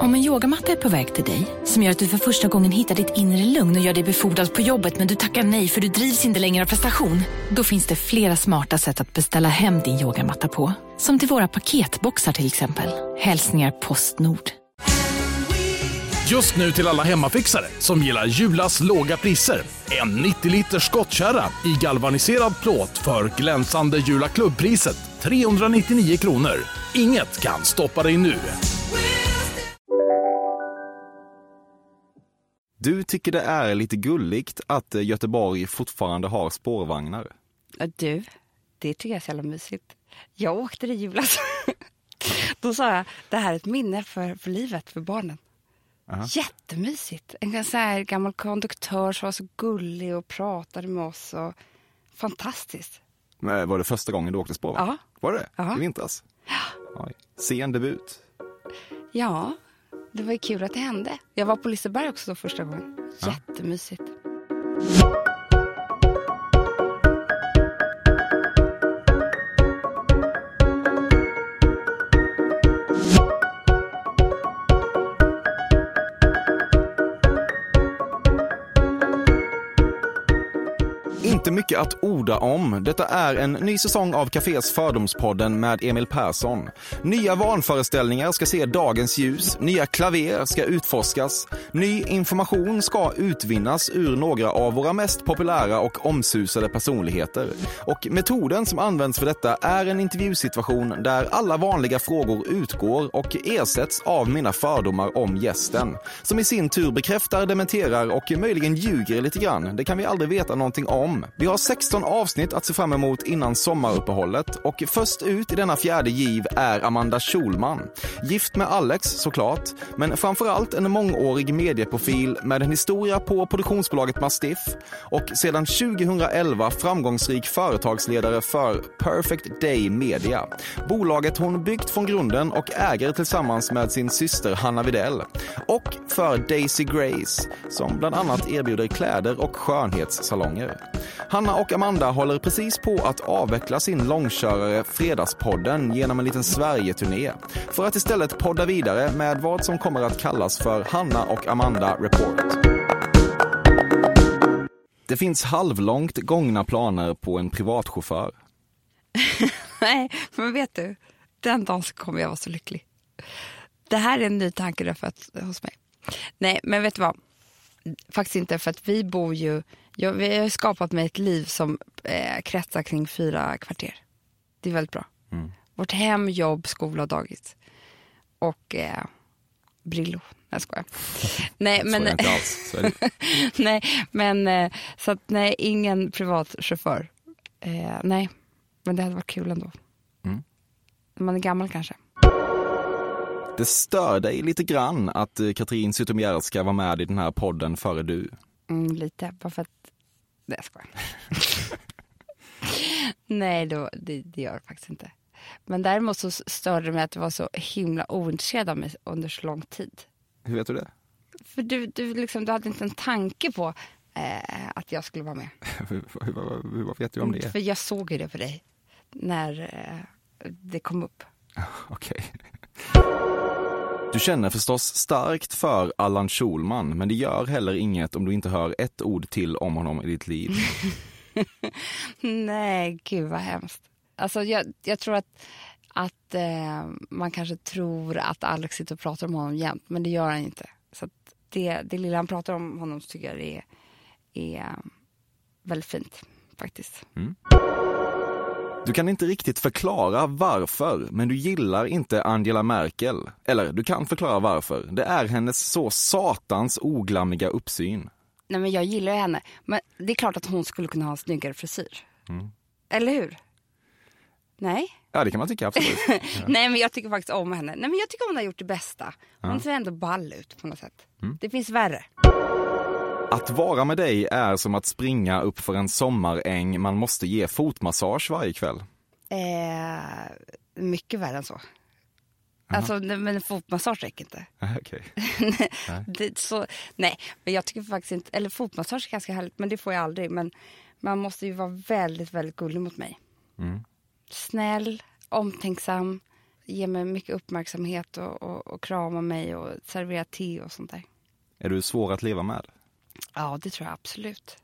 Om en yogamatta är på väg till dig, som gör att du för första gången hittar ditt inre lugn och gör dig befordrad på jobbet men du tackar nej för du drivs inte längre av prestation. Då finns det flera smarta sätt att beställa hem din yogamatta på. Som till våra paketboxar till exempel. Hälsningar Postnord. Just nu till alla hemmafixare som gillar Julas låga priser. En 90 liters skottkärra i galvaniserad plåt för glänsande Jula klubbpriset 399 kronor. Inget kan stoppa dig nu. Du tycker det är lite gulligt att eh, Göteborg fortfarande har spårvagnar. Du, det tycker jag är så jävla mysigt. Jag åkte det i julas. Då sa jag, det här är ett minne för, för livet, för barnen. Aha. Jättemysigt. En sån här gammal konduktör som var så gullig och pratade med oss. Och... Fantastiskt. Men Var det första gången du åkte spårvagn? Ja. Var det Ja. I vintras? Oj. Sen debut. Ja, det var ju kul att det hände. Jag var på Liseberg också då första gången. Jättemysigt. Inte mycket att orda om. Detta är en ny säsong av Cafés Fördomspodden med Emil Persson. Nya vanföreställningar ska se dagens ljus, nya klaver ska utforskas, ny information ska utvinnas ur några av våra mest populära och omsusade personligheter. Och metoden som används för detta är en intervjusituation där alla vanliga frågor utgår och ersätts av mina fördomar om gästen, som i sin tur bekräftar, dementerar och möjligen ljuger lite grann. Det kan vi aldrig veta någonting om. Vi har 16 avsnitt att se fram emot innan sommaruppehållet och först ut i denna fjärde giv är Amanda Schulman. Gift med Alex såklart, men framförallt en mångårig medieprofil med en historia på produktionsbolaget Mastiff och sedan 2011 framgångsrik företagsledare för Perfect Day Media. Bolaget hon byggt från grunden och äger tillsammans med sin syster Hanna Videll. Och för Daisy Grace, som bland annat erbjuder kläder och skönhetssalonger. Hanna och Amanda håller precis på att avveckla sin långkörare Fredagspodden genom en liten Sverige-turné för att istället podda vidare med vad som kommer att kallas för Hanna och Amanda Report. Det finns halvlångt gångna planer på en privatchaufför. Nej, men vet du? Den dagen så kommer jag vara så lycklig. Det här är en ny tanke därför att, hos mig. Nej, men vet du vad? Faktiskt inte, för att vi bor ju... Jag, vi har skapat mig ett liv som eh, kretsar kring fyra kvarter. Det är väldigt bra. Vårt hem, jobb, skola och dagis. Och eh, Brillo. Nej, jag skojar. nej, Så men, är det inte alls. Så det. nej, men eh, så att nej, ingen privat chaufför. Eh, nej, men det hade varit kul ändå. Mm. Man är gammal kanske. Det stör dig lite grann att eh, Katrin Zytomierska var med i den här podden före du. Mm, lite, bara för att... Nej, jag skojar. nej, då, det, det gör det faktiskt inte. Men däremot så störde det mig att du var så himla ointresserad av mig under så lång tid. Hur vet du det? För du, du, liksom, du hade inte en tanke på eh, att jag skulle vara med. Vad vet du om det? För jag såg ju det på dig när eh, det kom upp. Okej. Du känner förstås starkt för Allan Schulman, men det gör heller inget om du inte hör ett ord till om honom i ditt liv. Nej, gud vad hemskt. Alltså, jag, jag tror att, att eh, man kanske tror att Alex sitter och pratar om honom jämt, men det gör han inte. Så att det, det lilla han pratar om honom tycker jag är, är väldigt fint faktiskt. Du kan inte riktigt förklara varför, men du gillar inte Angela Merkel. Eller, du kan förklara varför. Det är hennes så satans oglammiga uppsyn. Nej, men jag gillar henne, men det är klart att hon skulle kunna ha en snyggare frisyr. Eller hur? Nej? Ja, det kan man tycka, absolut. Nej, men jag tycker faktiskt om henne. Nej, men jag tycker hon har gjort det bästa. Hon ser ändå ball ut på något sätt. Det finns värre. Att vara med dig är som att springa upp för en sommaräng man måste ge fotmassage varje kväll. Eh, mycket värre än så. Alltså, nej, men fotmassage räcker inte. Ah, Okej. Det, så, nej, men jag tycker faktiskt inte, eller fotmassage är ganska härligt, men det får jag aldrig. Men man måste ju vara väldigt, väldigt gullig mot mig. Snäll, omtänksam, ger mig mycket uppmärksamhet och, och, och kramar mig och serverar te och sånt där. Är du svår att leva med? Ja, det tror jag absolut.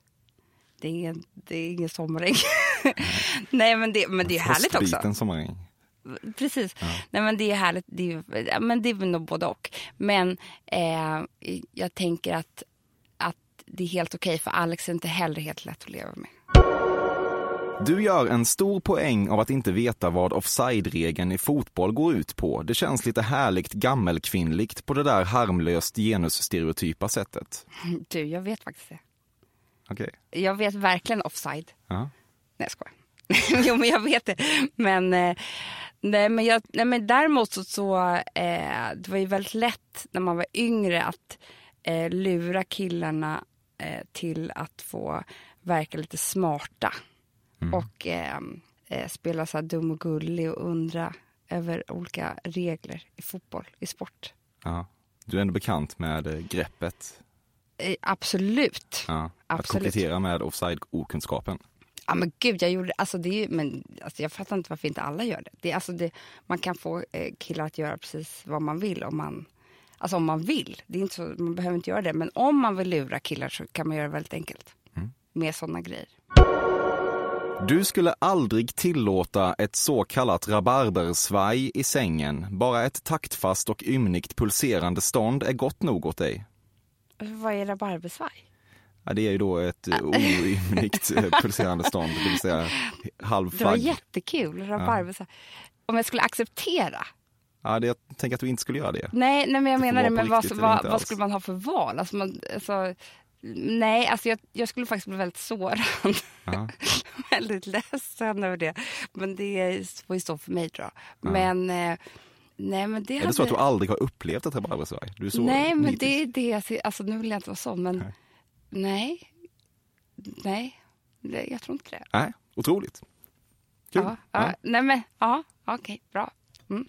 Det är ingen, det är ingen sommaräng. Nej, men det, men det är härligt också. Frostbiten sommaräng. Precis. Nej, men det är härligt. Det är, ja, men det är nog både och. Men eh, jag tänker att, att det är helt okej för Alex är inte heller helt lätt att leva med. Du gör en stor poäng av att inte veta vad offside-regeln i fotboll går ut på. Det känns lite härligt gammelkvinnligt på det där harmlöst genusstereotypa sättet. Du, jag vet faktiskt det. Okej. Jag vet verkligen offside. Ja. Nej, jag skojar. jo, men jag vet det. Men, eh, nej, men, jag, nej, men däremot så, så eh, det var ju väldigt lätt när man var yngre att eh, lura killarna eh, till att få verka lite smarta. Och eh, eh, spela så här dum och gullig och undra över olika regler i fotboll, i sport. Ja. Du är ändå bekant med eh, greppet. Eh, absolut. Ja. Att Absolut. kokettera med offside-okunskapen. Ja men gud, jag gjorde alltså det. Är, ju- men alltså, jag fattar inte varför inte alla gör det. det, alltså, det man kan få eh, killar att göra precis vad man vill om man, alltså, om man vill. Det är inte så, man behöver inte göra det. Men om man vill lura killar så kan man göra det väldigt enkelt. Med sådana grejer. Du skulle aldrig tillåta ett så kallat rabarbersvaj i sängen. Bara ett taktfast och ymnigt pulserande stånd är gott nog åt dig. Vad är rabarbersvaj? Ja, det är ju då ett eh, oymnigt eh, pulserande stånd, det vill säga halv Det var jättekul. Rabarbersvaj. Om jag skulle acceptera. Ja, det, jag tänker att du inte skulle göra det. Nej, nej men jag menar det. Men vad, vad, vad skulle man ha för val? Alltså, man, alltså, nej, alltså jag, jag skulle faktiskt bli väldigt sårad. Ja. väldigt ledsen över det. Men det får ju stå för mig tror jag. Men, eh, nej men det Är hade... det så att du aldrig har upplevt ett rabarbersvaj? Du är så Nej, men nitisk. det är det jag ser. Alltså nu vill jag inte vara sån, men Nej. nej. Nej, det, jag tror inte det. Nej, otroligt. Kul. Ja, ja. Nej men, ja, okej, bra. Mm.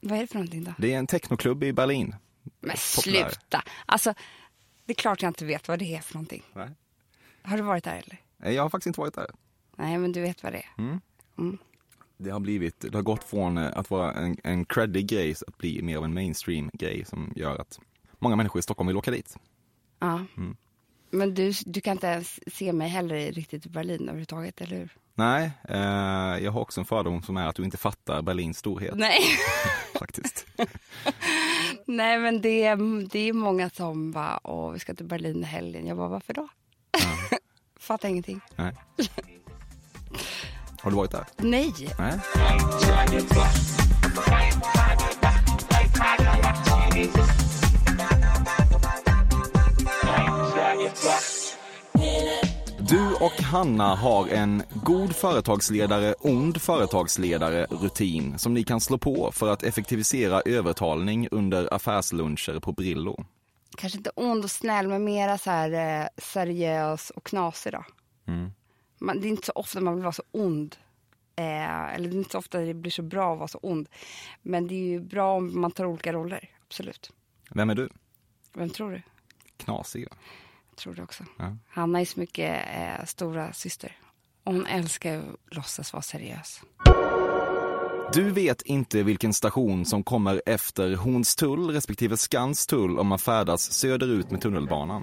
Vad är det för någonting då? Det är en technoklubb i Berlin. Men Populär. sluta! Alltså, det är klart jag inte vet vad det är för någonting. Nej. Har du varit där eller? Nej, Jag har faktiskt inte varit där. Nej, men du vet vad det är. Det har blivit, det har gått från eh, att vara en, en creddig grej att bli mer av en mainstream grej som gör att många människor i Stockholm vill åka dit. Ja. Men du, du kan inte ens se mig heller i riktigt i Berlin överhuvudtaget, eller hur? Nej, eh, jag har också en fördom som är att du inte fattar Berlins storhet Nej. faktiskt. Nej, men det, är- det är många som bara, åh, vi ska till Berlin i helgen. Jag bara, varför då? Fattar ingenting. Nej. Har du varit där? Nej. Nej. Du och Hanna har en god företagsledare, ond företagsledare rutin som ni kan slå på för att effektivisera övertalning under affärsluncher på Brillo. Kanske inte ond och snäll, men mera så här eh, seriös och knasig då. Man, det är inte så ofta man vill vara så ond. Eh, eller det är inte så ofta det blir så bra att vara så ond. Men det är ju bra om man tar olika roller, absolut. Vem är du? Vem tror du? Knasig. va? Tror det också. Ja. Hanna är så mycket eh, stora syster. Och hon älskar att låtsas vara seriös. Du vet inte vilken station som kommer efter Hornstull respektive Skanstull om man färdas söderut med tunnelbanan.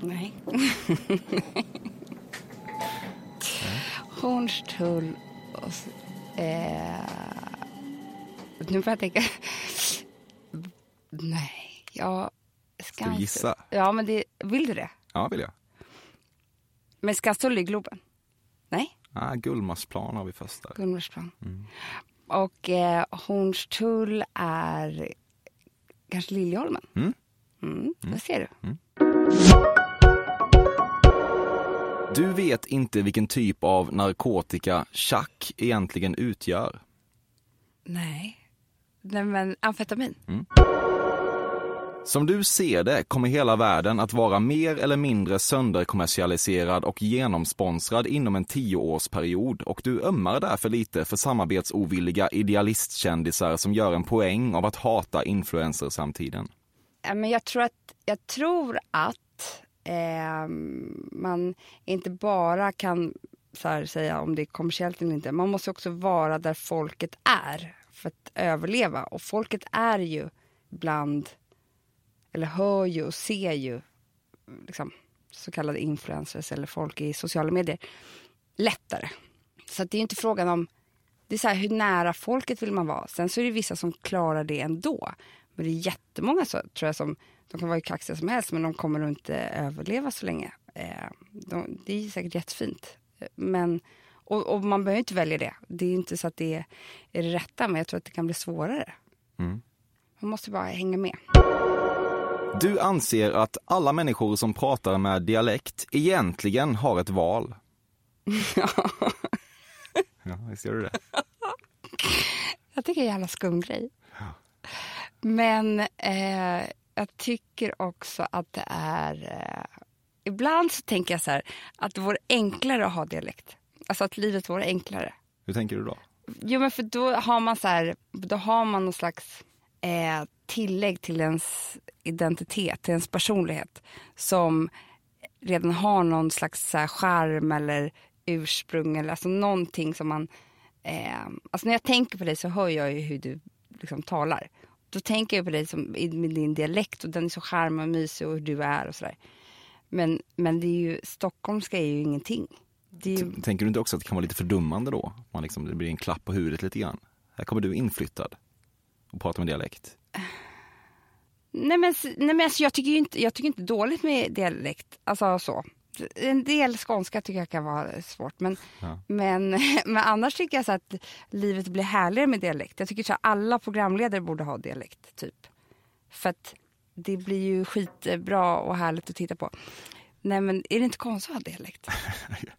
Nej. Hornstull och... Eh, Nu får jag tänka. Nej, jag... Ska du gissa? Ja, men det, vill du det? Ja, vill jag. Men Skanstull i Globen? Nej? Ah, Gullmarsplan har vi först där. Gullmarsplan. Mm. Och eh, Hornstull är kanske Liljeholmen? Mm. Mm, det ser du. Mm. Du vet inte vilken typ av narkotika chack egentligen utgör? Nej. Nej men amfetamin. Mm. Som du ser det kommer hela världen att vara mer eller mindre sönderkommersialiserad och genomsponsrad inom en tioårsperiod och du ömmar därför lite för samarbetsovilliga idealistkändisar som gör en poäng av att hata influencersamtiden. Men jag tror att, jag tror att eh, man inte bara kan här, säga om det är kommersiellt eller inte. Man måste också vara där folket är för att överleva. Och folket är ju bland eller hör ju och ser ju liksom, så kallade influencers eller folk i sociala medier lättare. Så det är inte frågan om, det är så här, hur nära folket vill man vara. Sen så är det vissa som klarar det ändå. Men det är jättemånga så, tror jag som, de kan vara hur kaxiga som helst men de kommer nog inte överleva så länge. Eh, de, det är säkert jättefint. Men, och, och, man behöver inte välja det. Det är inte så att det är, är det rätta men jag tror att det kan bli svårare. Mm. Man måste bara hänga med. Du anser att alla människor som pratar med dialekt egentligen har ett val. Ja. ja, visst gör du det? Jag tycker det är en jävla skum grej. Ja. Men eh, jag tycker också att det är... Eh, ibland så tänker jag så här, att det vore enklare att ha dialekt. Alltså att livet vore enklare. Hur tänker du då? Jo, men för då har man så här, då har man någon slags eh, tillägg till ens identitet, till ens personlighet som redan har någon slags så här, charm eller ursprung eller alltså någonting som man... Eh, alltså när jag tänker på dig så hör jag ju hur du liksom talar. Då tänker jag på dig som, med din dialekt och den är så charmig och mysig och hur du är och sådär. Men, men det är ju, stockholmska är ju ingenting. Är ju... Tänker du inte också att det kan vara lite fördummande då? Man liksom, det blir en klapp på huvudet lite grann. Här kommer du inflyttad och pratar med dialekt. Nej men, nej, men alltså, jag, tycker inte, jag tycker inte dåligt med dialekt. Alltså så. En del skånska tycker jag kan vara svårt. Men, ja. men, men annars tycker jag så att livet blir härligare med dialekt. Jag tycker att alla programledare borde ha dialekt. typ. För att det blir ju skitbra och härligt att titta på. Nej men är det inte konstigt att ha dialekt?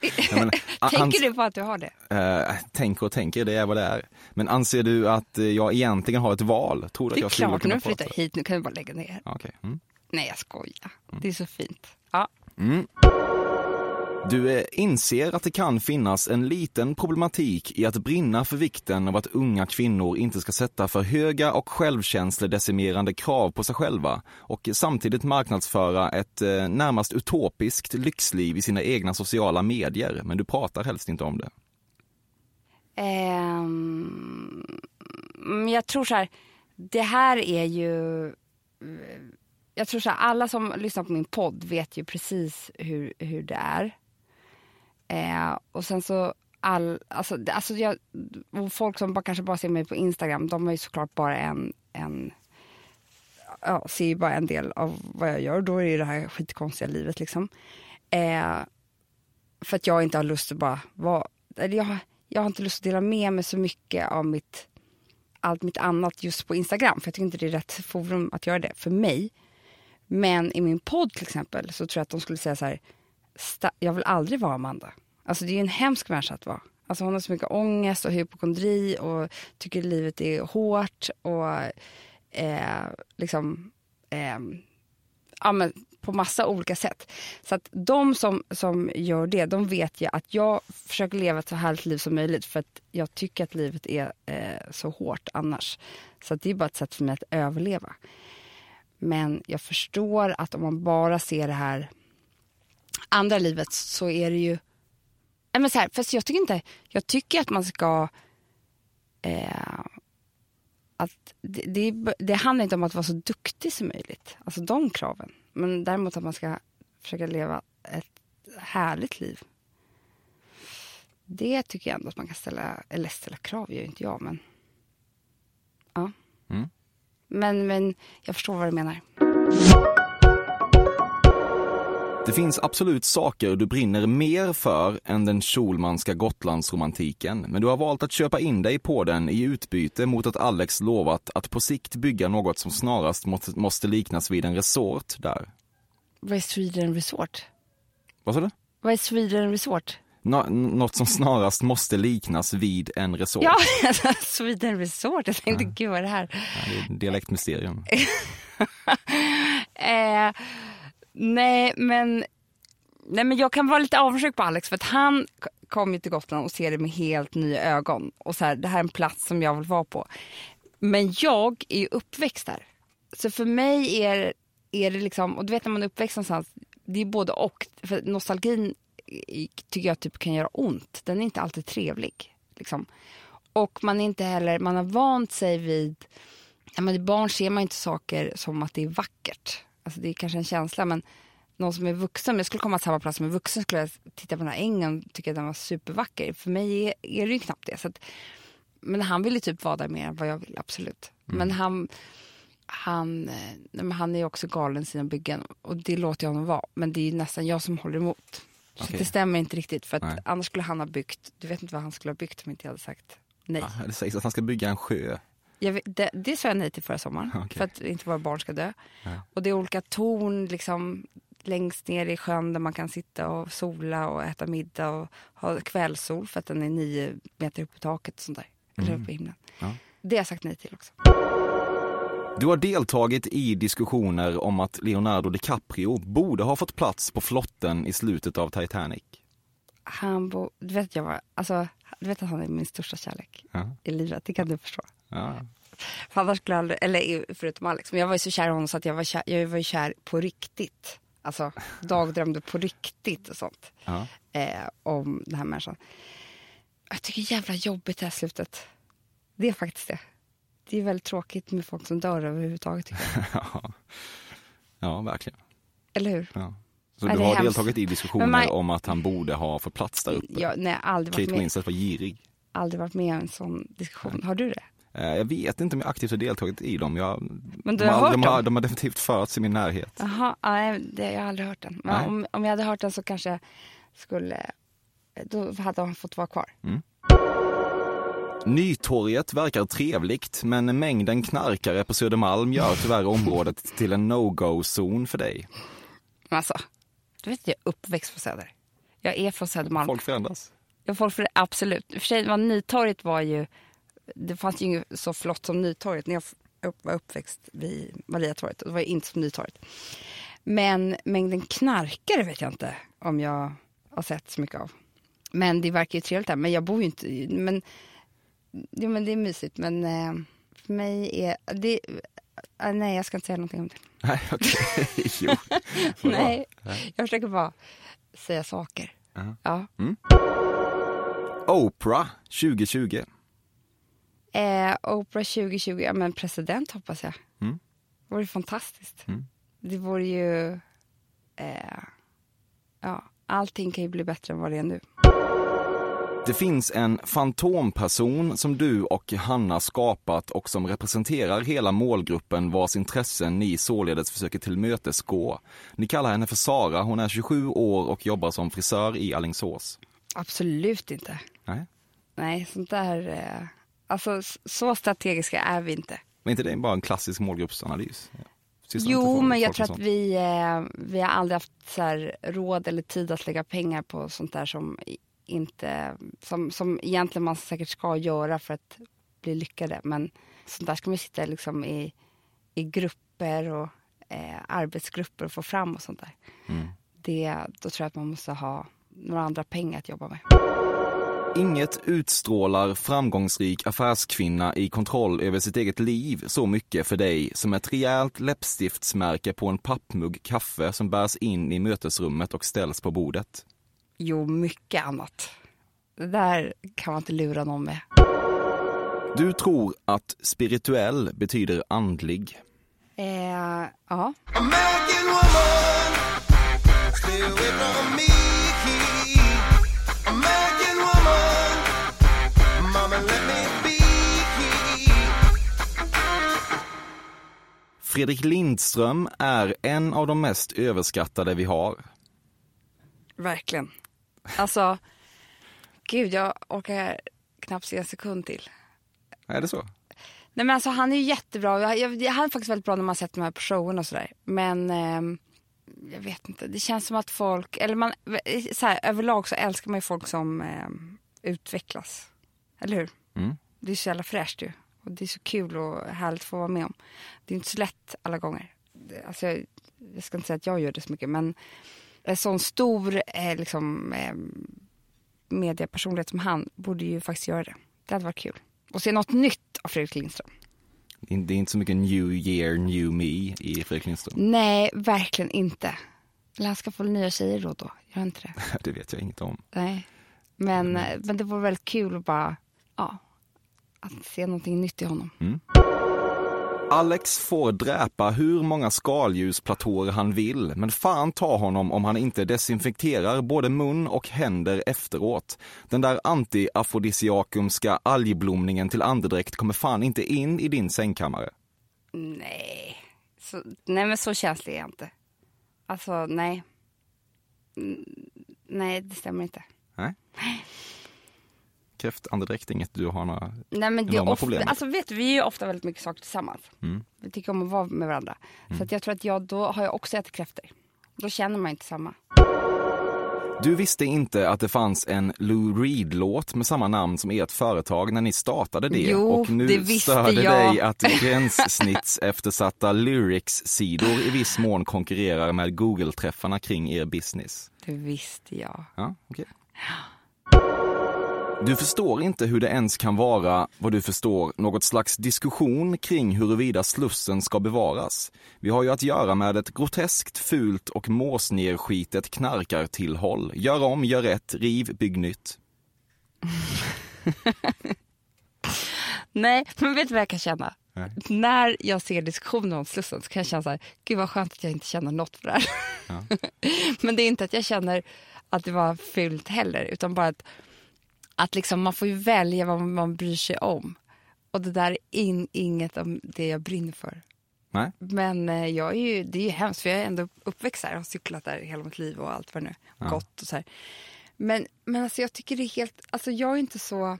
men, tänker du på att du har det? Uh, tänker och tänker, det är vad det är. Men anser du att jag egentligen har ett val? Tror du det är att jag klart, nu har flyttat hit, nu kan du bara lägga ner. Okay. Mm. Nej jag skojar, mm. det är så fint. Ja. Mm. Du inser att det kan finnas en liten problematik i att brinna för vikten av att unga kvinnor inte ska sätta för höga och självkänsledecimerande krav på sig själva och samtidigt marknadsföra ett eh, närmast utopiskt lyxliv i sina egna sociala medier, men du pratar helst inte om det. Um, jag tror så här, det här är ju eh, jag tror så här, alla som lyssnar på min podd vet ju precis hur, hur det är. Eh, och sen så all, alltså, alltså jag, folk som bara, kanske bara ser mig på Instagram, de har ju såklart bara en, en ja, ser ju bara en del av vad jag gör. Då är det ju det här skitkonstiga livet liksom. Eh, för att jag inte har lust att bara vara, jag, jag har inte lust att dela med mig så mycket av mitt, allt mitt annat just på Instagram. För jag tycker inte det är rätt forum att göra det för mig. Men i min podd till exempel så tror jag att de skulle säga så här, jag vill aldrig vara Amanda. Alltså det är ju en hemsk människa att vara. Alltså hon har så mycket ångest och hypokondri och tycker livet är hårt och eh, liksom eh, ja, men på massa olika sätt. Så att de som, som gör det, de vet ju att jag försöker leva ett så härligt liv som möjligt för att jag tycker att livet är eh, så hårt annars. Så det är bara ett sätt för mig att överleva. Men jag förstår att om man bara ser det här andra livet så är det ju... men så här, fast jag tycker inte... Jag tycker att man ska... Eh, att det, det, det, handlar inte om att vara så duktig som möjligt. Alltså de kraven. Men däremot att man ska försöka leva ett härligt liv. Det tycker jag ändå att man kan ställa, eller ställa krav gör inte jag men. Ja. Mm. Men, men jag förstår vad du menar. Det finns absolut saker du brinner mer för än den Schulmanska Gotlandsromantiken, men du har valt att köpa in dig på den i utbyte mot att Alex lovat att på sikt bygga något som snarast måste, liknas vid en resort där. Vad är Sweden Resort? Vad sa du? Vad är Sweden Resort? Nå något som snarast måste liknas vid en resort. Ja, Sweden Resort. Jag tänkte, gud vad är det här? Ja, det är dialektmysterium. Eh, nej, men, nej, men jag kan vara lite avundsjuk på Alex för att han kom ju till Gotland och ser det med helt nya ögon. Och så här, det här är en plats som jag vill vara på. Men jag är ju uppväxt där. Så för mig är, är det liksom, och du vet när man är uppväxt någonstans, det är både och. För nostalgin tycker jag typ kan göra ont. Den är inte alltid trevlig. Liksom. Och man är inte heller, man har vant sig vid när man är barn ser man inte saker som att det är vackert. Alltså det är kanske en känsla men någon som är vuxen, jag skulle komma till samma plats som en vuxen skulle jag titta på den här ängen och tycka att den var supervacker. För mig är, är det ju knappt det. Så att, men han ville typ vara där mer än vad jag vill, absolut. Men han, han, eh, nej, men han är också galen i sina byggen och det låter jag honom vara. Men det är ju nästan jag som håller emot. Så Okej. det stämmer inte riktigt för annars skulle han ha byggt, du vet inte vad han skulle ha byggt om inte jag hade sagt nej. Ja, det sägs att han ska bygga en sjö. Vet, det, det sa jag nej till förra sommaren, Okej. för att inte våra barn ska dö. Ja. Och det är olika torn liksom, längst ner i sjön där man kan sitta och sola och äta middag och ha kvällssol för att den är nio meter upp i taket och sånt där. Eller upp i himlen. Ja. Det har jag sagt nej till också. Du har deltagit i diskussioner om att Leonardo DiCaprio borde ha fått plats på flotten i slutet av Titanic. Han bo, du, vet jag var, alltså, du vet att han är min största kärlek Ja. i livet, det kan du förstå. Ja. För annars skulle jag aldrig, eller förutom Alex, men jag var ju så kär i honom så att jag var kär, jag var ju kär på riktigt. Alltså dagdrömde på riktigt och sånt. Ja. eh, om den här människan. Jag tycker det är jävla jobbigt det här slutet. Det är faktiskt det. Det är väldigt tråkigt med folk som dör överhuvudtaget. Tycker jag. Ja. ja, verkligen. Eller hur? Ja. Så Ja, du har hemskt. deltagit i diskussioner man- om att han borde ha fått plats där uppe. Jag, nej, aldrig, varit Kate med, Winslet var girig. aldrig varit med i en sån diskussion. Har du det? Eh, Jag vet inte om jag aktivt har deltagit i dem. Jag, Men du de, har hört de, har, de har definitivt förts i min närhet. Jaha, nej, det, jag har aldrig hört den. Men om, om jag hade hört den så kanske skulle... Då hade han fått vara kvar. Nytorget verkar trevligt, men mängden knarkare på Södermalm gör tyvärr området till en no-go-zon för dig. Men alltså, du vet att jag är uppväxt på Söder. Jag är från Södermalm. Folk förändras. Ja, folk för absolut. För sig var Nytorget var ju, det fanns ju inget så flott som Nytorget när jag var uppväxt vid Mariatorget. Det var inte som Nytorget. Men mängden knarkare vet jag inte om jag har sett så mycket av. Men det verkar ju trevligt där. Men jag bor ju inte, men, ja, men det är mysigt. Men eh, för mig är, det, eh, nej jag ska inte säga någonting om det. Nej, okej. jo. Vadå? Nej, jag försöker bara säga saker. Ja. Ja. Oprah 2020. Eh, Oprah 2020, ja men president hoppas jag. Mm. Det vore fantastiskt. Mm. Det vore ju... Eh, ja, allting kan ju bli bättre än vad det är nu. Det finns en fantomperson som du och Hanna skapat och som representerar hela målgruppen vars intressen ni således försöker tillmötesgå. Ni kallar henne för Sara, hon är 27 år och jobbar som frisör i Alingsås. Absolut inte. Nej. Nej, sånt där... Eh, alltså, så strategiska är vi inte. Men inte det är bara en klassisk målgruppsanalys? Jo, men jag tror att sånt? vi, eh, vi har aldrig haft så råd eller tid att lägga pengar på sånt där som inte, som, som egentligen man säkert ska göra för att bli lyckade. Men sånt där ska man sitta liksom i, i grupper och eh, arbetsgrupper och få fram och sånt där. Mm. Det, då tror jag att man måste ha några andra pengar att jobba med. Inget utstrålar framgångsrik affärskvinna i kontroll över sitt eget liv så mycket för dig som ett rejält läppstiftsmärke på en pappmugg kaffe som bärs in i mötesrummet och ställs på bordet. Jo, mycket annat. Det där kan man inte lura någon med. Du tror att spirituell betyder andlig. Eh, ja. Fredrik Lindström är en av de mest överskattade vi har. Verkligen. Alltså, gud jag orkar knappt se en sekund till. Är det så? Nej men alltså han är ju jättebra. Jag, jag, han är faktiskt väldigt bra när man sett de här på showen och sådär. Men ehm, jag vet inte, det känns som att folk, eller man, så här, överlag så älskar man ju folk som ehm, utvecklas. Eller hur? Mm. Det är så jävla fräscht ju. Och det är så kul och härligt att få vara med om. Det är inte så lätt alla gånger. Alltså, jag, jag ska inte säga att jag gör det så mycket men en sån stor eh, liksom, eh, mediepersonlighet som han borde ju faktiskt göra det. Det hade varit kul. Och se något nytt av Fredrik Lindström. Det är- inte så mycket new year, new me i Fredrik Lindström. Nej, verkligen inte. Eller han ska få nya tjejer då då. Gör inte det? Det vet jag inget om. Nej. Men, eh, men det vore väldigt kul att bara, ja, att se någonting nytt i honom. Alex får dräpa hur många skaldjursplatåer han vill, men fan ta honom om han inte desinfekterar både mun och händer efteråt. Den där anti-afrodisiakumska algblomningen till andedräkt kommer fan inte in i din sängkammare. Nej. Så, nej, men så känslig är jag inte. Alltså, nej. Mm, Nej, det stämmer inte. Nej? Kräftandedräkt inget du har några... Nej, men det är ofta, problem. alltså, vet du, vi gör ofta väldigt mycket saker tillsammans. Mm. Vi tycker om att vara med varandra. Så att jag tror att jag, då har jag också ätit kräftor. Då känner man inte samma. Du visste inte att det fanns en Lou Reed-låt med samma namn som ert företag när ni startade det Jo, och nu det visste stör det jag. dig att gränssnittseftersatta lyrics-sidor i viss mån konkurrerar med Google-träffarna kring er business. Det visste jag. Ja, okej. Du förstår inte hur det ens kan vara, vad du förstår, något slags diskussion kring huruvida Slussen ska bevaras. Vi har ju att göra med ett groteskt, fult och måsnerskitet knarkartillhåll. Gör om, gör rätt, riv, bygg nytt. Nej, men vet du vad jag kan känna? Nej. När jag ser diskussioner om Slussen så kan jag känna så här, gud vad skönt att jag inte känner något för det här. men det är inte att jag känner att det var fult heller, utan bara att, att liksom man får ju välja vad man bryr sig om. Och det där är in, inget om det jag brinner för. Nej? Men eh, jag är ju, det är ju hemskt för jag är ändå uppväxt där och har cyklat där hela mitt liv och allt vad nu är. Gått och så här. Men, men alltså jag tycker det är helt, alltså jag är inte så,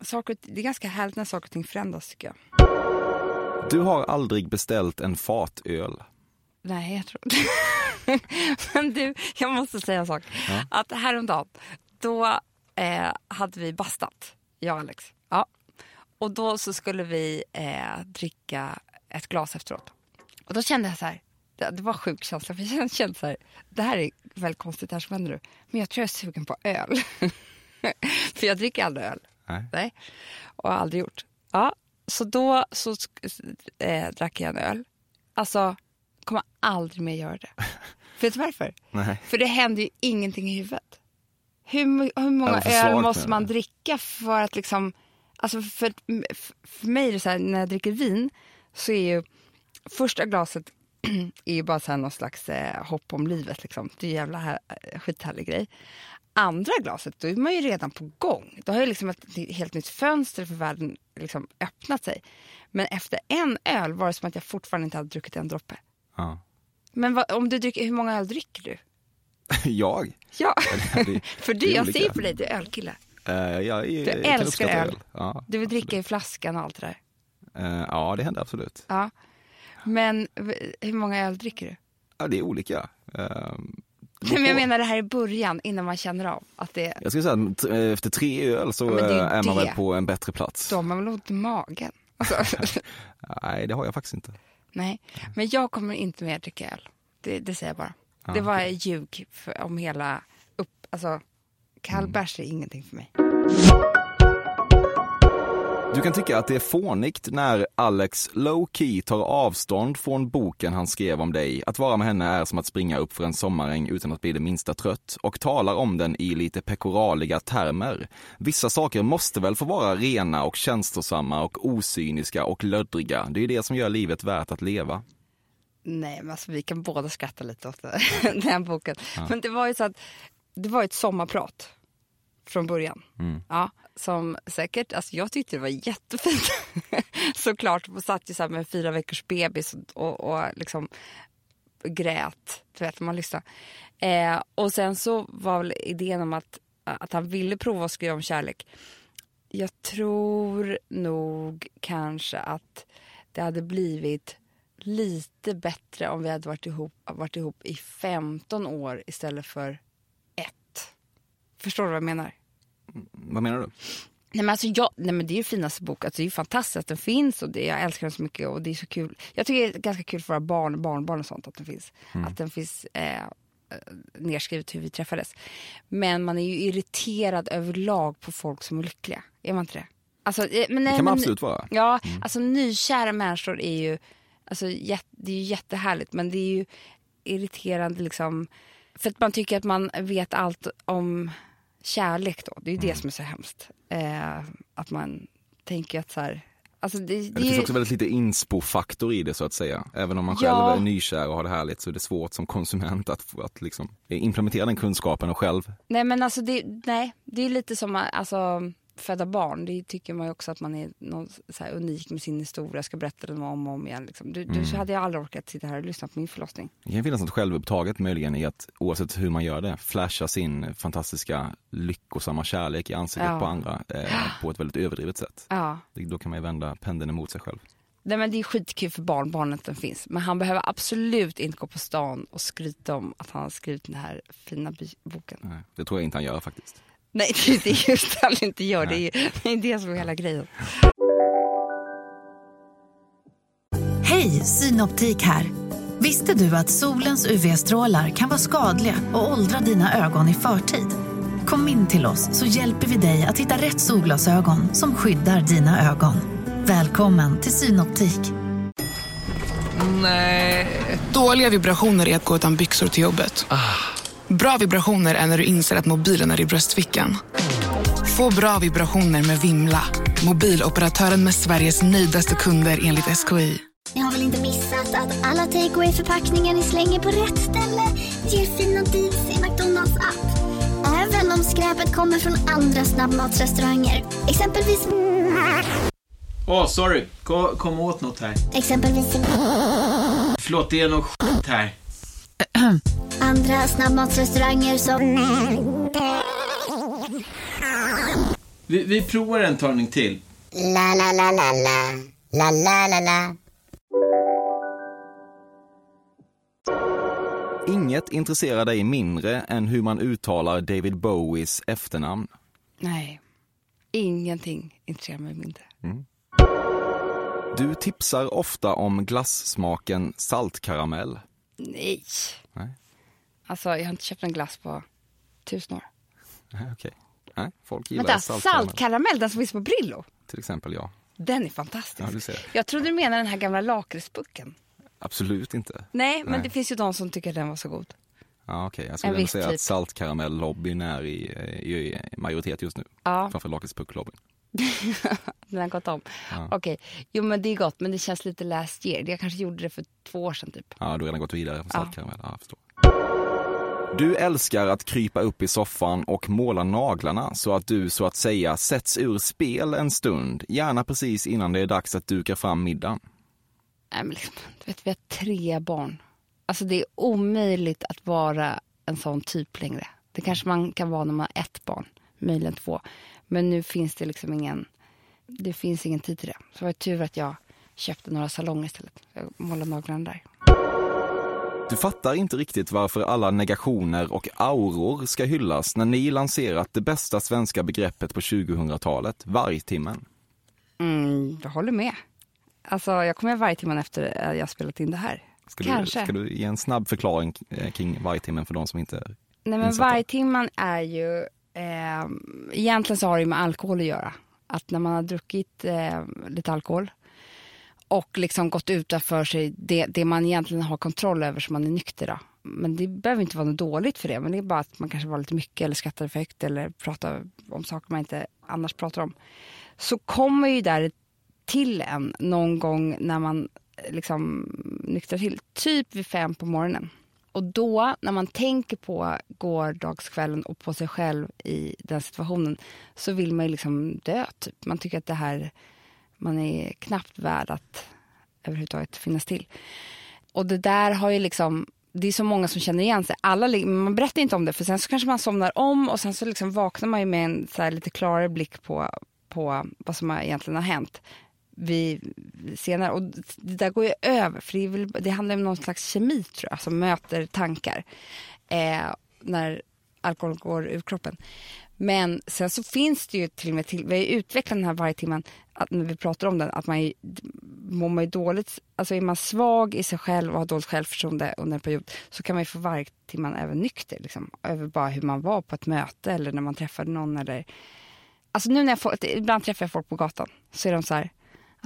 saker, det är ganska härligt när saker och ting förändras tycker jag. Du har aldrig beställt en fatöl. Nej, jag tror inte. Men du, jag måste säga en sak. Att häromdagen, då eh, hade vi bastat, jag och Alex. Ja. Och då så skulle vi eh, dricka ett glas efteråt. Och då kände jag så här, det, det var en sjuk känsla, för jag kände, så här, det här är väldigt konstigt det här som händer nu. Men jag tror jag är sugen på öl. för jag dricker aldrig öl. Nej. Nej. Och har aldrig gjort. Ja, så då så eh, drack jag en öl. Alltså, kommer aldrig mer göra det. Vet du varför? Nej. För det händer ju ingenting i huvudet. Hur, hur många öl måste man dricka för att liksom... Alltså för, för mig är det så här, när jag dricker vin så är ju första glaset är ju bara så här någon slags eh, hopp om livet. Liksom. Det är en jävla här, eh, skithärlig grej. Andra glaset, då är man ju redan på gång. Då har ju liksom ett helt nytt fönster för världen liksom öppnat sig. Men efter en öl var det som att jag fortfarande inte hade druckit en droppe. Ja. Men vad, om du dricker, hur många öl dricker du? Jag? Ja, det- det för du, jag olika. ser på dig, du är ölkille. Eh, jag, Du jag älskar uppskatta öl. Ja, Du vill absolut. dricka i flaskan och allt det där. Eh, ja, det händer absolut. Ja. Men hur många öl dricker du? Ja, det är olika. Eh, det beror Nej, men jag menar det här i början, innan man känner av att det Jag skulle säga efter tre öl så Ja, är eh, är man väl på en bättre plats. då har man väl ont i magen. Alltså, Nej, det har jag faktiskt inte. nej, men jag kommer inte mer dricka öl. Det, det säger jag bara. Det var ljug för, om hela upp, alltså kall bärs är ingenting för mig. Du kan tycka att det är fånigt när Alex low key tar avstånd från boken han skrev om dig. Att vara med henne är som att springa upp för en sommaräng utan att bli det minsta trött och talar om den i lite pekoraliga termer. Vissa saker måste väl få vara rena och känslosamma och osyniska och löddriga. Det är det som gör livet värt att leva. Nej, men alltså, vi kan båda skratta lite åt den här boken. Men det var ju så att det var ett sommarprat. från början. Mm. Ja, som säkert, alltså jag tyckte det var jättefint. Såklart, man satt ju så med fyra veckors bebis och, och, och liksom grät, du vet, man lyssnade. Eh, och sen så var väl idén om att, att han ville prova att skriva om kärlek. Jag tror nog kanske att det hade blivit lite bättre om vi hade varit ihop, varit ihop i 15 år istället för ett. Förstår du vad jag menar? Vad menar du? Nej men, alltså jag, nej men det är ju finaste bok. Alltså det är ju fantastiskt att den finns och det, jag älskar den så mycket och det är så kul. Jag tycker det är ganska kul för våra barn, barnbarn och sånt att den finns. Att den finns eh, nedskrivet hur vi träffades. Men man är ju irriterad överlag på folk som är lyckliga. Är man inte det? Alltså, eh, men, nej, Det kan man men- absolut vara. Ja, alltså nykära människor är ju, alltså, det är ju jättehärligt men det är ju irriterande liksom. För att man tycker att man vet allt om kärlek då. Det är ju det som är så hemskt. Eh, att man tänker att så här, alltså det, det, Det finns ju- också väldigt lite inspo-faktor i det så att säga. Även om man själv Ja. är nykär och har det härligt så är det svårt som konsument att, att liksom implementera den kunskapen och själv. Nej men alltså det, nej, det är lite som alltså, föda barn. Det tycker man ju också att man är någon, här, unik med sin historia. Ska berätta den om och om igen. Liksom. Du, du, så hade jag aldrig orkat sitta här och lyssna på min förlossning. Det kan finnas något självupptaget möjligen i att oavsett hur man gör det, flasha sin fantastiska lyckosamma kärlek i ansiktet Ja. på andra eh, på ett väldigt överdrivet sätt. Ja. Då kan man ju vända pendeln emot sig själv. Nej, men det är skitkul för barnbarnen att den finns. Men han behöver absolut inte gå på stan och skryta om att han har skrivit den här fina boken. Nej, Det tror jag inte han gör faktiskt. Nej, det är det just han inte gör. Det är, det är det som är hela grejen. Hej, Synoptik här. Visste du att solens UV-strålar kan vara skadliga och åldra dina ögon i förtid? Kom in till oss så hjälper vi dig att hitta rätt solglasögon som skyddar dina ögon. Välkommen till Synoptik. Dåliga vibrationer är att gå utan byxor till jobbet. Bra vibrationer är när du inser att mobilen är i bröstfickan. Få bra vibrationer med Vimla. Mobiloperatören med Sveriges nöjdaste kunder enligt SKI. Ni har väl inte missat att alla takeaway förpackningar ni slänger på rätt ställe ger fina deals i McDonalds app. Även om skräpet kommer från andra snabbmatsrestauranger. Exempelvis... Åh, sorry. Kom, kom åt något här. Exempelvis... Förlåt, det är något skit här. Andra snabbmatsrestauranger som... Vi, vi provar en talning till. La, la, la, la, la. La, la, la, la. Inget intresserar dig mindre än hur man uttalar David Bowies efternamn. Nej, ingenting intresserar mig mindre. Du tipsar ofta om glassmaken saltkaramell. Nej. Nej. Alltså, jag har inte köpt en glass på tusen år. Okej. Nej, folk gillar Vänta, saltkaramell. saltkaramell, den som finns på Brillo. Till exempel jag. Den är fantastisk. Ja. Jag trodde du menade den här gamla lakritsburken. Absolut inte. Nej, men Nej. det finns ju de som tycker den var så god. Ja, okej. Jag En skulle säga typ. att saltkaramell-lobbyn är i, i, majoritet just nu. Ja. Framför lakritspuck-lobbyn. Den har gått om. Okej, jo men det är gott men det känns lite last year. Jag kanske gjorde det för två år sedan typ. Ja, du har redan gått vidare från Ja. saltkaramell. Ja, jag förstår. Du älskar att krypa upp i soffan och måla naglarna så att du så att säga sätts ur spel en stund, gärna precis innan det är dags att duka fram middagen. Nej, men liksom, du vet, vi har tre barn. Alltså det är omöjligt att vara en sån typ längre. Det kanske man kan vara när man har ett barn, möjligen två. Men nu finns det liksom ingen, det finns ingen tid till det. Så det var tur att jag köpte några salonger istället. Jag målade naglarna där. Du fattar inte riktigt varför alla negationer och auror ska hyllas när ni lanserat det bästa svenska begreppet på 2000-talet, vargtimmen. Mm, jag håller med. Alltså jag kommer varje timme efter att jag spelat in det här. Ska du, Kanske. ska du ge en snabb förklaring eh, kring vargtimmen för de som inte Nej men insatta? vargtimman är ju, eh, egentligen så har det med alkohol att göra. Att när man har druckit eh, lite alkohol och liksom gått utanför sig det, det man egentligen har kontroll över som man är nykter. Då. Men det behöver inte vara något dåligt för det. Men det är bara att man kanske var lite mycket eller skrattade för högt eller pratade om saker man inte annars pratar om. Så kommer ju där till en någon gång när man eh, liksom nyktrar till. Typ vid fem på morgonen. Och då, när man tänker på gårdagskvällen och på sig själv i den situationen så vill man ju liksom dö. Typ. Man tycker att det här, man är knappt värd att överhuvudtaget finnas till. Och det där har ju liksom, det är så många som känner igen sig. Alla, man berättar inte om det för sen så kanske man somnar om och sen så liksom vaknar man ju med en så här lite klarare blick på, på vad som egentligen har hänt vi senare. Och det där går ju över, för det, är väl, det handlar om någon slags kemi tror jag, som möter tankar eh, när alkohol går ur kroppen. Men sen så finns det ju till och med, till, vi har ju utvecklat den här varje timmen, att när vi pratar om den, att man mår man ju dåligt, alltså är man svag i sig själv och har dåligt självförtroende under en period så kan man ju få varje timman även nykter, liksom, över bara hur man var på ett möte eller när man träffade någon eller Alltså nu när jag får, ibland träffar jag folk på gatan så är de så här,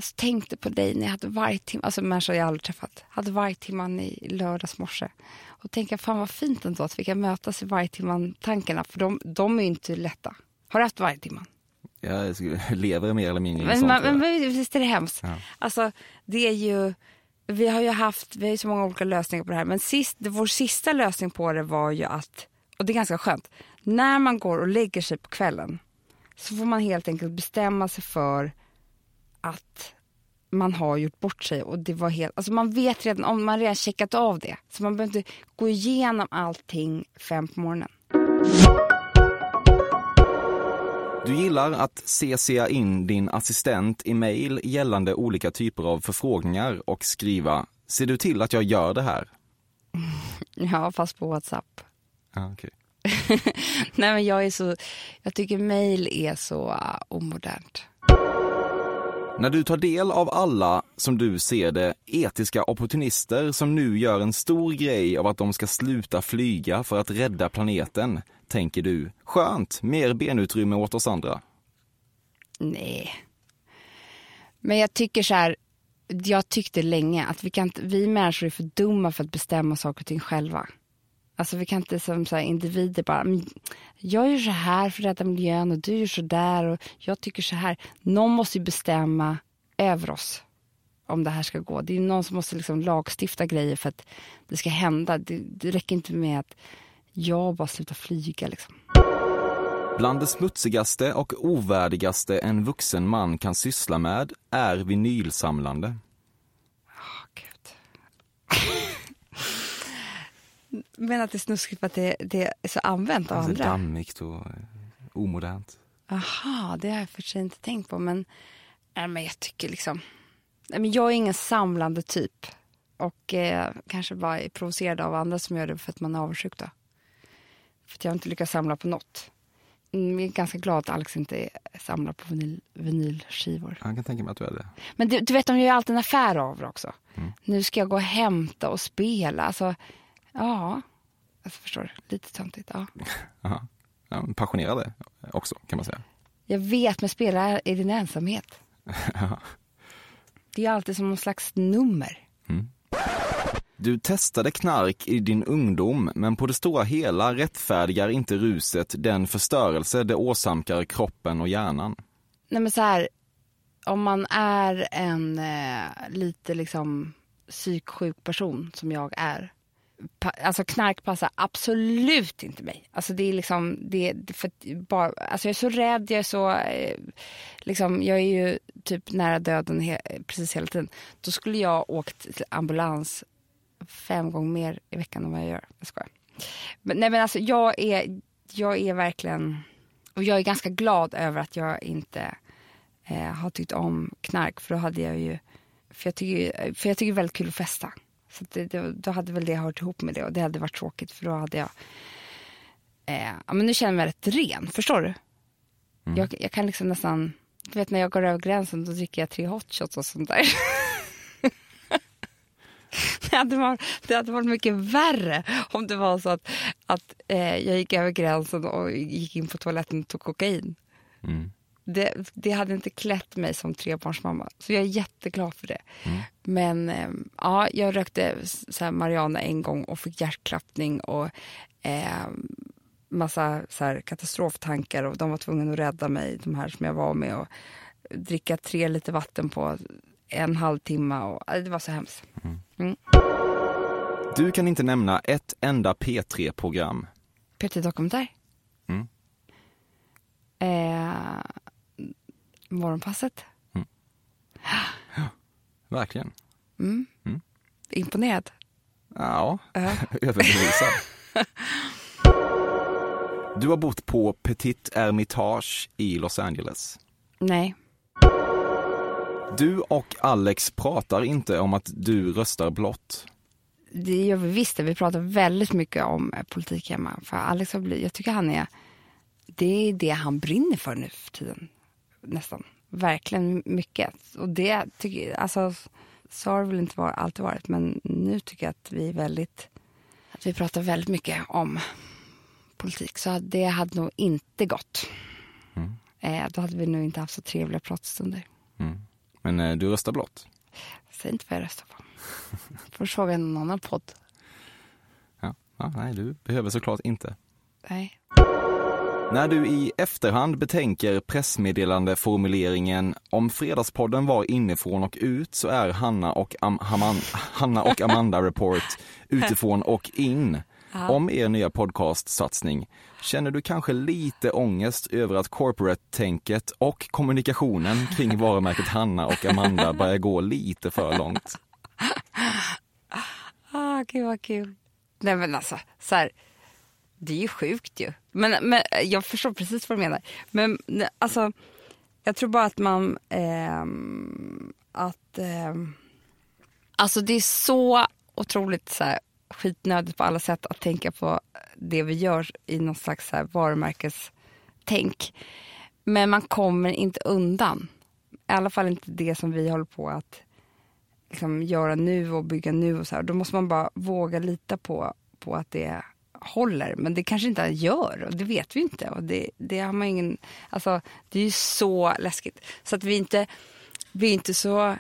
alltså tänkte på dig när jag hade vargtimman, alltså människor jag aldrig träffat, hade vargtimman i lördags morse. Och tänker fan vad fint ändå att vi kan mötas i vargtimman-tankarna, för de, de är ju inte lätta. Har du haft vargtimman? Jag lever mer eller mindre i Men, sånt. ja. men visst är det hemskt? Ja. Alltså det är ju, vi har ju haft, vi har ju så många olika lösningar på det här, men sist, vår sista lösning på det var ju att, och det är ganska skönt, när man går och lägger sig på kvällen så får man helt enkelt bestämma sig för att man har gjort bort sig och det var helt, alltså man vet redan om man redan checkat av det. Så man behöver inte gå igenom allting fem på morgonen. Du gillar att CCa in din assistent i mail gällande olika typer av förfrågningar och skriva “Ser du till att jag gör det här?” Ja, fast på WhatsApp. Ja, okej. Nej men jag är så, jag tycker mail är så uh, omodernt. När du tar del av alla, som du ser det, etiska opportunister som nu gör en stor grej av att de ska sluta flyga för att rädda planeten, tänker du skönt, mer benutrymme åt oss andra. Nej. Men jag tycker så här, jag tyckte länge att vi, kan vi människor är för dumma för att bestämma saker och ting själva. Alltså vi kan inte som så här individer bara, jag gör så här för att rädda miljön och du gör så där och jag tycker så här. Någon måste ju bestämma över oss om det här ska gå. Det är någon som måste liksom lagstifta grejer för att det ska hända. Det, det räcker inte med att jag bara slutar flyga liksom. Bland det smutsigaste och ovärdigaste en vuxen man kan syssla med är vinylsamlande. Men att det är snuskigt för att det, det är så använt av Alltså andra. dammigt och eh, omodernt. Aha, det har jag för sig inte tänkt på. Men, nej, men jag tycker liksom... Nej, men jag är ingen samlande typ. Och eh, kanske bara är provocerad av andra som gör det för att man är avundsjuk. Då. För att jag har inte lyckats samla på något. Mm, Jag är ganska glad att Alex inte samlar på vinyl, vinylskivor. Jag kan tänka mig att du är det. Men du, du vet, de gör ju alltid en affär av det också. Nu ska jag gå och hämta och spela. Alltså, ja, alltså, förstår? Lite töntigt. Ja. Aha. Ja, passionerade också kan man säga. Jag vet, men spela i din ensamhet. Det är alltid som någon slags nummer. Du testade knark i din ungdom, men på det stora hela rättfärdigar inte ruset den förstörelse det åsamkar kroppen och hjärnan. Nej men så här, om man är en eh, lite liksom psyksjuk person som jag är. Alltså knark passar absolut inte mig. Alltså det är liksom, det, för bara, alltså jag är så rädd, jag är så, eh, liksom, jag är ju typ nära döden he, precis hela tiden. Då skulle jag åkt till ambulans fem gånger mer i veckan än vad jag gör. Jag skojar. Men, nej men alltså jag är, jag är verkligen, och jag är ganska glad över att jag inte eh, har tyckt om knark. För då hade jag ju, för jag tycker, för jag tycker det är väldigt kul att festa. Så det, det, då hade väl det hört ihop med det och det hade varit tråkigt för då hade jag, eh, ja men nu känner jag mig rätt ren, förstår du? Jag, jag kan liksom nästan, du vet när jag går över gränsen då dricker jag tre hot shots och sånt där. Det hade, varit, det hade varit mycket värre om det var så att, att eh, jag gick över gränsen och gick in på toaletten och tog kokain. Det, det hade inte klätt mig som trebarnsmamma. Så jag är jätteglad för det. Men eh, ja, jag rökte så Mariana en gång och fick hjärtklappning och eh, massa så katastroftankar och de var tvungna att rädda mig, de här som jag var med och dricka tre liter vatten på en halvtimme och det var så hemskt. Mm. Du kan inte nämna ett enda P3-program. Peter Dokumentär. Mm. Eh, morgonpasset. Verkligen. Mm. Mm. Imponerad. Ja, Ja. överbevisad. Du har bott på Petit Hermitage i Los Angeles. Nej. Du och Alex pratar inte om att du röstar blått. Det gör vi visst. Vi pratar väldigt mycket om eh, politik hemma. För Alex har blivit, jag tycker han är, det är det han brinner för nu för tiden. Nästan. Verkligen mycket. Och det tycker jag, alltså, så har det väl inte var, alltid varit. Men nu tycker jag att vi är väldigt, att vi pratar väldigt mycket om politik. Så det hade nog inte gått. Mm. Eh, då hade vi nog inte haft så trevliga pratstunder. Men eh, du röstar blått. Säg inte vad jag röstar på. Får fråga någon annan podd. Ja. Ja, nej, du behöver såklart inte. Nej. När du i efterhand betänker pressmeddelande-formuleringen om Fredagspodden var inifrån och ut så är Hanna och, Am- Haman- Hanna och Amanda Report utifrån och in. Om er nya podcastsatsning, känner du kanske lite ångest över att corporate-tänket och kommunikationen kring varumärket Hanna och Amanda börjar gå lite för långt? Ah, gud vad kul. Nej men alltså, så här, det är ju sjukt ju. Men, men jag förstår precis vad du menar. Men alltså, jag tror bara att man, eh, att, eh, alltså det är så otroligt så här, skitnödigt på alla sätt att tänka på det vi gör i någon slags så här, varumärkestänk. Men man kommer inte undan. I alla fall inte det som vi håller på att liksom göra nu och bygga nu och så här. Då måste man bara våga lita på, på att det håller. Men det kanske inte gör och det vet vi inte. Och det, det har man ingen, alltså det är ju så läskigt. Så att vi inte, vi är inte så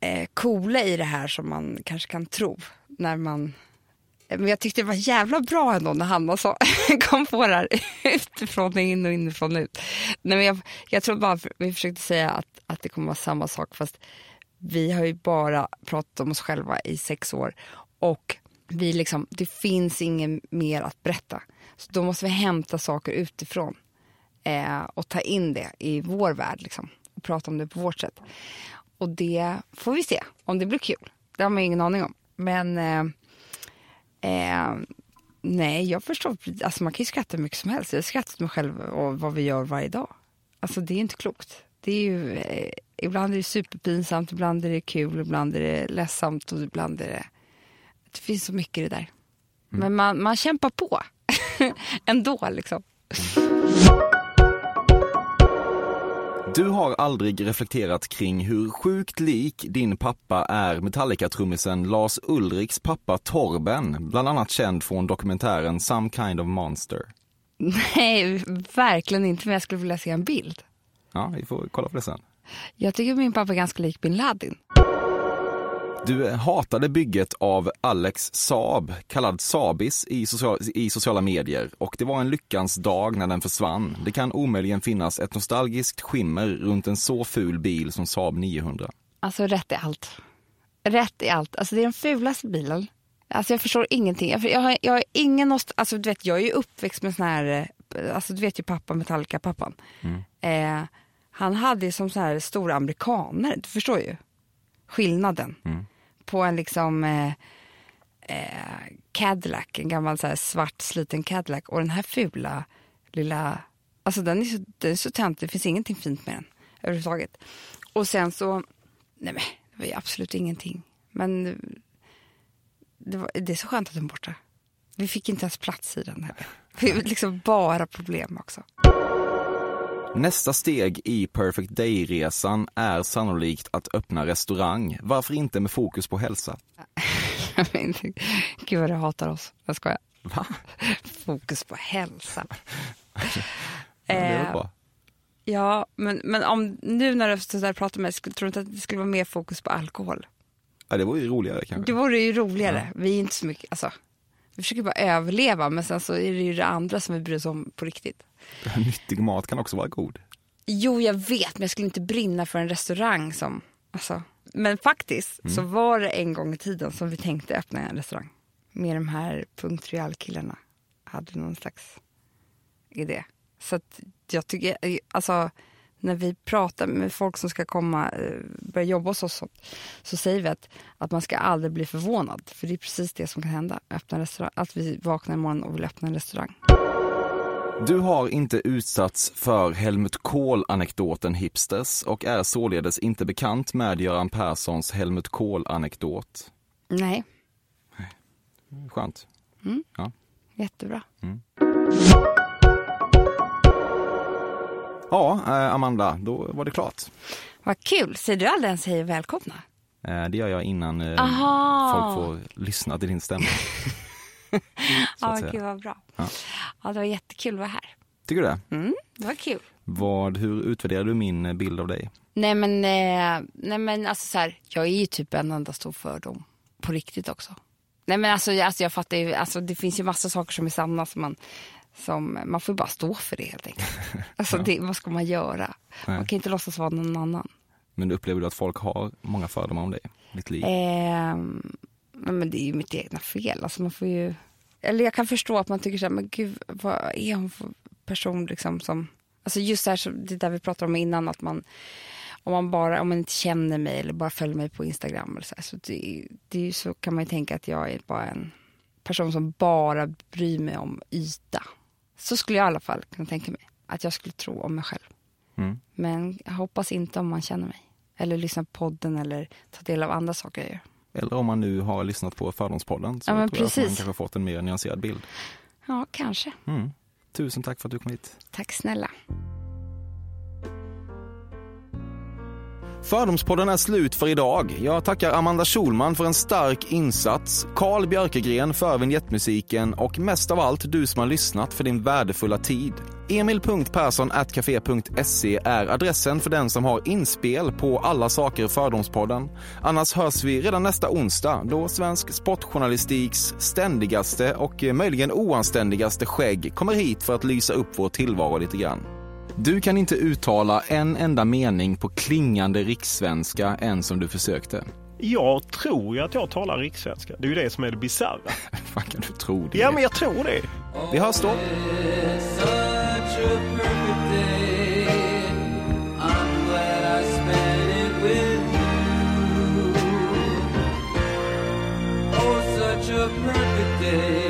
eh, coola i det här som man kanske kan tro när man eh, men jag tyckte det var jävla bra ändå när Hanna så kom på det här utifrån in och inifrån ut. Nej, men jag, jag tror bara vi försökte säga att, att det kommer vara samma sak fast vi har ju bara pratat om oss själva i sex år och vi liksom, det finns inget mer att berätta. Så då måste vi hämta saker utifrån eh, och ta in det i vår värld liksom, och prata om det på vårt sätt. Och det får vi se om det blir kul. Det har man ingen aning om. Men eh, eh, nej, jag förstår. Alltså man kan ju skratta hur mycket som helst. Jag har skrattat mig själv och vad vi gör varje dag. Alltså det är inte klokt. Det är ju, eh, ibland är det superpinsamt, ibland är det kul, ibland är det ledsamt och ibland är det... Det finns så mycket i det där. Men man, man kämpar på ändå liksom. Du har aldrig reflekterat kring hur sjukt lik din pappa är Metallica-trummisen Lars Ulriks pappa Torben, bland annat känd från dokumentären Some kind of monster. Nej, verkligen inte. Men jag skulle vilja se en bild. Ja, vi får kolla på det sen. Jag tycker min pappa är ganska lik bin Laden. Du hatade bygget av Alex Saab, kallad Sabis, i, social, i sociala medier och det var en lyckans dag när den försvann. Det kan omöjligen finnas ett nostalgiskt skimmer runt en så ful bil som Saab 900. Alltså rätt i allt. Rätt i allt. Alltså det är den fulaste bilen. Alltså jag förstår ingenting. Jag, jag, har, jag har ingen nost- alltså du vet jag är ju uppväxt med sån här, eh, alltså du vet ju pappa Metallica-pappan. Eh, han hade ju som så här stora amerikaner, du förstår ju skillnaden. På en liksom eh, eh, Cadillac, en gammal så här svart sliten Cadillac och den här fula lilla, alltså den är så, den är så töntig, det finns ingenting fint med den överhuvudtaget. Och sen så, nej men det var ju absolut ingenting. Men det, var, det är så skönt att den är borta. Vi fick inte ens plats i den heller. Det är liksom bara problem också. Nästa steg i Perfect Day-resan är sannolikt att öppna restaurang. Varför inte med fokus på hälsa? Gud vad du hatar oss. Jag skojar. Va? Fokus på hälsa. det är Eh, bra. Ja, men, men om, nu när du så där pratar med mig, tror du inte att det skulle vara mer fokus på alkohol? Ja, det vore ju roligare kanske. Det vore ju roligare. Vi är inte så mycket, alltså, vi försöker bara överleva, men sen så är det ju det andra som vi bryr oss om på riktigt. Nyttig mat kan också vara god. Jo, jag vet, men jag skulle inte brinna för en restaurang som... Alltså. Men faktiskt Mm. så var det en gång i tiden som vi tänkte öppna en restaurang. med de här Punkt Real-killarna hade någon slags idé. Så att jag tycker, alltså när vi pratar med folk som ska komma, eh, börja jobba hos oss så, så säger vi att, att man ska aldrig bli förvånad. För det är precis det som kan hända. Öppna restaurang, att vi vaknar imorgon och vill öppna en restaurang. Du har inte utsatts för Helmut Kohl-anekdoten Hipsters och är således inte bekant med Göran Perssons Helmut Kohl-anekdot. Nej, Skönt. Mm. Ja. jättebra. Ja, eh, Amanda, då var det klart. Vad kul. Säger du aldrig ens hej välkomna? Eh, Det gör jag innan eh, Aha. folk får lyssna till din stämma. Ja, gud vad bra. Ja. Ja, det var jättekul att vara här. Tycker du det? Mm, det var kul. Vad, hur utvärderar du min eh, bild av dig? Nej men, eh, nej, men alltså så här, jag är ju typ en enda stor fördom. På riktigt också. Nej men alltså, alltså jag fattar ju, alltså det finns ju massa saker som är sanna som man, som, man får ju bara stå för det helt enkelt. Alltså det, vad ska man göra? Nej. Man kan inte låtsas vara någon annan. Men upplever du att folk har många fördomar om dig? Ditt liv? Ehm, nej, men det är ju mitt egna fel. Alltså man får ju, eller jag kan förstå att man tycker så här, men gud vad är hon för person liksom som, alltså just det här det där vi pratade om innan att man, om man bara, om man inte känner mig eller bara följer mig på Instagram eller så, här, så det, det så kan man ju tänka att jag är bara en person som bara bryr mig om yta. Så skulle jag i alla fall kunna tänka mig att jag skulle tro om mig själv. Mm. Men jag hoppas inte om man känner mig. Eller lyssnar på podden eller tar del av andra saker jag gör. Eller om man nu har lyssnat på Fördomspodden så Ja, tror jag att man precis. kanske fått en mer nyanserad bild. Ja, kanske. Mm. Tusen tack för att du kom hit. Tack snälla. Fördomspodden är slut för idag. Jag tackar Amanda Schulman för en stark insats, Carl Björkegren för vignettmusiken och mest av allt du som har lyssnat för din värdefulla tid. Emil.Persson.café.se är adressen för den som har inspel på alla saker i Fördomspodden. Annars hörs vi redan nästa onsdag då svensk sportjournalistiks ständigaste och möjligen oanständigaste skägg kommer hit för att lysa upp vår tillvaro lite grann. Du kan inte uttala en enda mening på klingande rikssvenska än som du försökte. Jag tror ju att jag talar rikssvenska. Det är ju det som är det bisarra. Fan kan du tro det? Ja, men jag tror det. Vi hörs då. Such a perfect day.